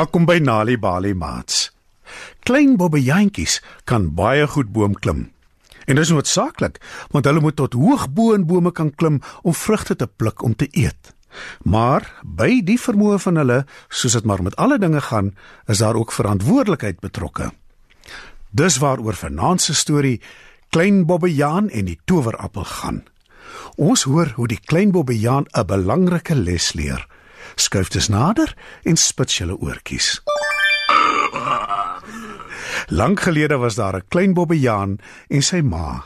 Welkom by Nali Bali Mats. Klein bobbejantjies kan baie goed boom klim. En dis noodsaaklik, want hulle moet tot hoog bo in bome kan klim om vrugte te pluk om te eet. Maar by die vermoë van hulle, soos dit maar met alle dinge gaan, is daar ook verantwoordelikheid betrokke. Dis waaroor vanaand se storie Klein Bobbejaan en die towerappel gaan. Ons hoor hoe die klein bobbejaan 'n belangrike les leer. Skuif dus nader en spits julle oortjies. Lank gelede was daar 'n klein bobbejaan en sy ma.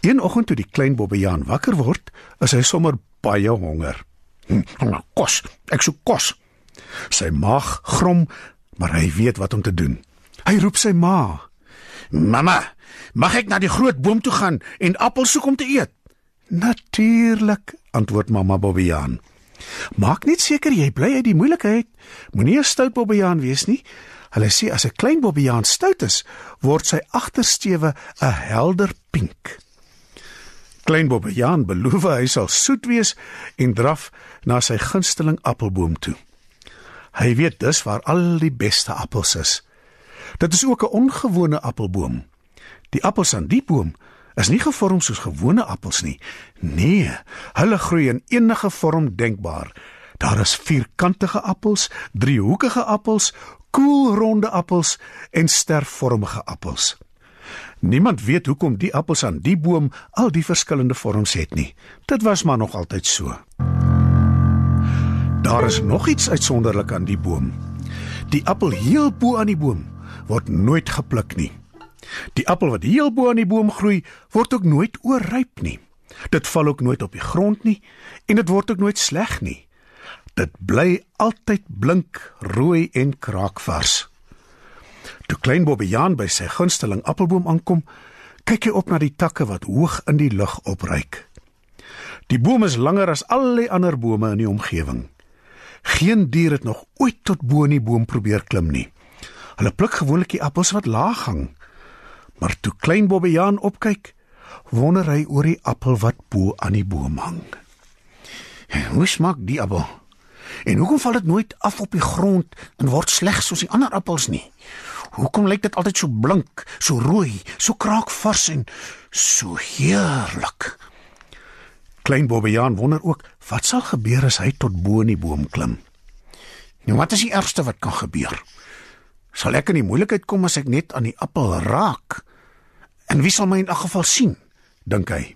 Een oggend toe die klein bobbejaan wakker word, is hy sommer baie honger. Hm, kos, ek soek kos. Sy maag grom, maar hy weet wat om te doen. Hy roep sy ma. Mamma, mag ek na die groot boom toe gaan en appels soek om te eet? Natuurlik, antwoord mamma Bobbejaan. Maak net seker jy bly uit die moeilikheid. Moenie 'n stout Bobbejaan wees nie. Hulle sê as 'n klein Bobbejaan stout is, word sy agtersteewe 'n helder pink. Klein Bobbejaan beloof hy sal soet wees en draf na sy gunsteling appelboom toe. Hy weet dus waar al die beste appels is. Dit is ook 'n ongewone appelboom. Die appels aan die boom is nie gevorm soos gewone appels nie. Nee, hulle groei in enige vorm denkbaar. Daar is vierkantige appels, driehoekige appels, koelronde appels en stervormige appels. Niemand weet hoekom die appels aan die boom al die verskillende vorms het nie. Dit was maar nog altyd so. Daar is nog iets uitsonderlik aan die boom. Die appel heel bo aan die boom word nooit gepluk nie. Die appel wat heel bo aan die boom groei, word ook nooit oorryp nie. Dit val ook nooit op die grond nie en dit word ook nooit sleg nie. Dit bly altyd blink, rooi en kraakvars. Toe klein Bobbejaan by sy gunsteling appelboom aankom, kyk hy op na die takke wat hoog in die lug opryk. Die boom is langer as al die ander bome in die omgewing. Geen dier het nog ooit tot bo in die boom probeer klim nie. Hulle pluk gewoonlik die appels wat laag hang. Maar toe klein Bobbejaan opkyk, wonder hy oor die appel wat bo aan die boom hang. Hoe smaak die appel? En hoekom val dit nooit af op die grond en word sleg soos die ander appels nie? Hoekom lyk dit altyd so blink, so rooi, so kraakvars en so heerlik? Klein Bobbejaan wonder ook wat sal gebeur as hy tot bo in die boom klim. Nou wat is die ergste wat kan gebeur? Sal ek in die moeilikheid kom as ek net aan die appel raak? En wie sal my in elk geval sien? dink hy.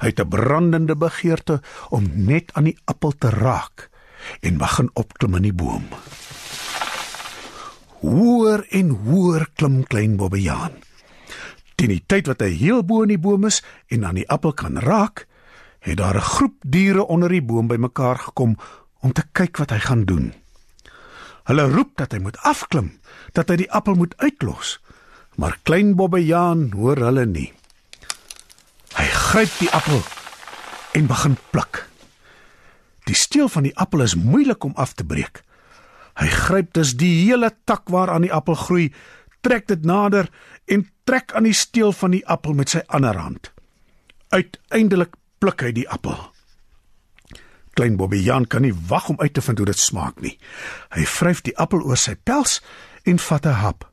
Hy het 'n brandende begeerte om net aan die appel te raak en begin opklim in die boom. Hoër en hoër klim klein Bobbejaan. Teen die tyd wat hy heel bo in die boom is en aan die appel kan raak, het daar 'n groep diere onder die boom bymekaar gekom om te kyk wat hy gaan doen. Hulle roep dat hy moet afklim, dat hy die appel moet uitlos. Maar klein Bobbejaan hoor hulle nie. Hy gryp die appel en begin pluk. Die steel van die appel is moeilik om af te breek. Hy gryp dus die hele tak waaraan die appel groei, trek dit nader en trek aan die steel van die appel met sy ander hand. Uiteindelik pluk hy die appel. Klein Bobbejaan kan nie wag om uit te vind hoe dit smaak nie. Hy vryf die appel oor sy pels en vat 'n hap.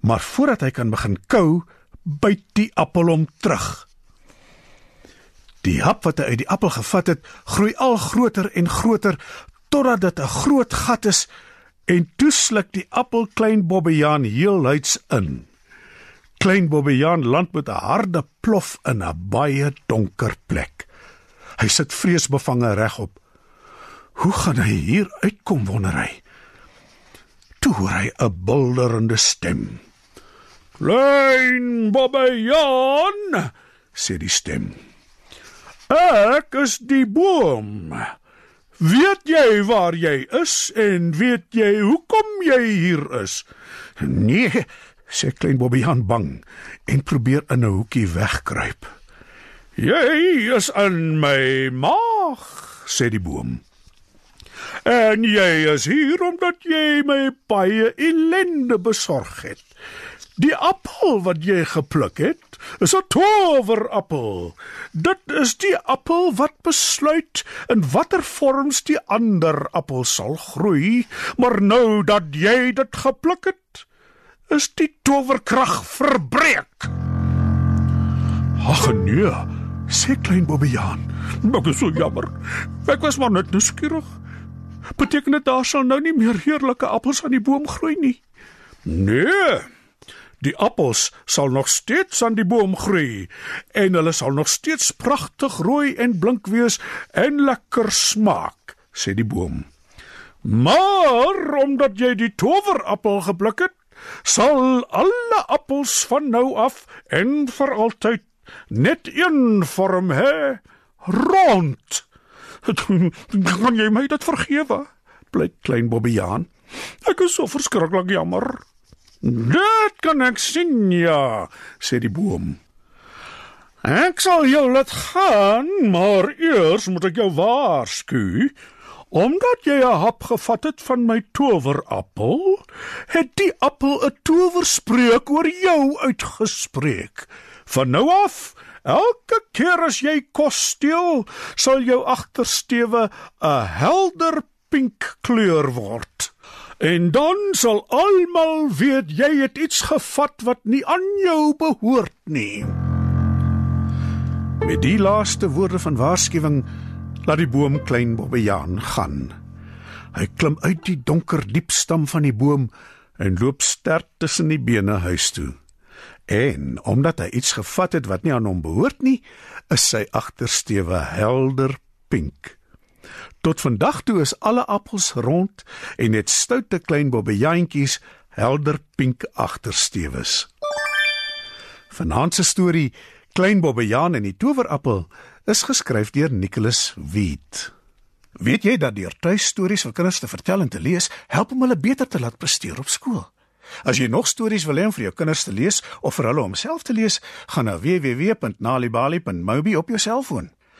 Maar voordat hy kan begin kou, byt die appel hom terug. Die hap wat hy uit die appel gevat het, groei al groter en groter totdat dit 'n groot gat is en toesluk die appel klein Bobbejaan heel luids in. Klein Bobbejaan land met 'n harde plof in 'n baie donker plek. Hy sit vreesbevange regop. Hoe gaan hy hier uitkom wonder hy? Toe hoor hy 'n bulderende stem. "Klein Bobbejaan," sê die stem. "Ek is die boom. Weet jy waar jy is en weet jy hoekom jy hier is?" "Nee," sê klein Bobbejaan bang en probeer in 'n hoekie wegkruip. Jy is in my maag, sê die boom. En jy is hier omdat jy my baie ellende besorg het. Die appel wat jy gepluk het, is 'n towerappel. Dit is die appel wat besluit in watter vorms die ander appel sal groei, maar nou dat jy dit gepluk het, is die towerkrag verbreek. Ag nee, sê klein Bobbejaan. Ek is so jammer. Ek was maar net nuuskierig. Beteken dit daar sal nou nie meer heerlike appels aan die boom groei nie? Nee. Die appels sal nog steeds aan die boom groei en hulle sal nog steeds pragtig rooi en blink wees en lekker smaak, sê die boom. Maar omdat jy die towerappel gepluk het, sal alle appels van nou af en vir altyd net een vorm hê, rond. Kan jy my dit vergewe? Bly klein Bobbejaan. Ek is so verskriklik jammer. Dit kan ek sien ja, sê die boom. Ek sal jou laat gaan, maar eers moet ek jou waarsku. Omdat jy 'n hap gevat het van my towerappel, het die appel 'n towerspreuk oor jou uitgespreek. Van nou af, elke keer as jy kos steel, sal jou agtersteewe 'n helder pink kleur word. En dan sal almal weet jy het iets gevat wat nie aan jou behoort nie. Met die laaste woorde van waarskuwing laat die boom klein Bobbejaan gaan. Hy klim uit die donker diep stam van die boom en loop sterk tussen die bene huis toe. En omdat hy iets gevat het wat nie aan hom behoort nie, is sy agtersteewe helder pink. Tot vandag toe is alle appels rond en net stoute klein bobbejaantjies helder pink agterstewes. Vanaand se storie Klein Bobbejaan en die Towerappel is geskryf deur Nicholas Weet. Weet jy dat deur tuistories vir kinders te vertel en te lees, help om hulle beter te laat presteer op skool? As jy nog stories wil hê om vir jou kinders te lees of vir hulle om self te lees, gaan na www.nalibali.mobi op jou selfoon.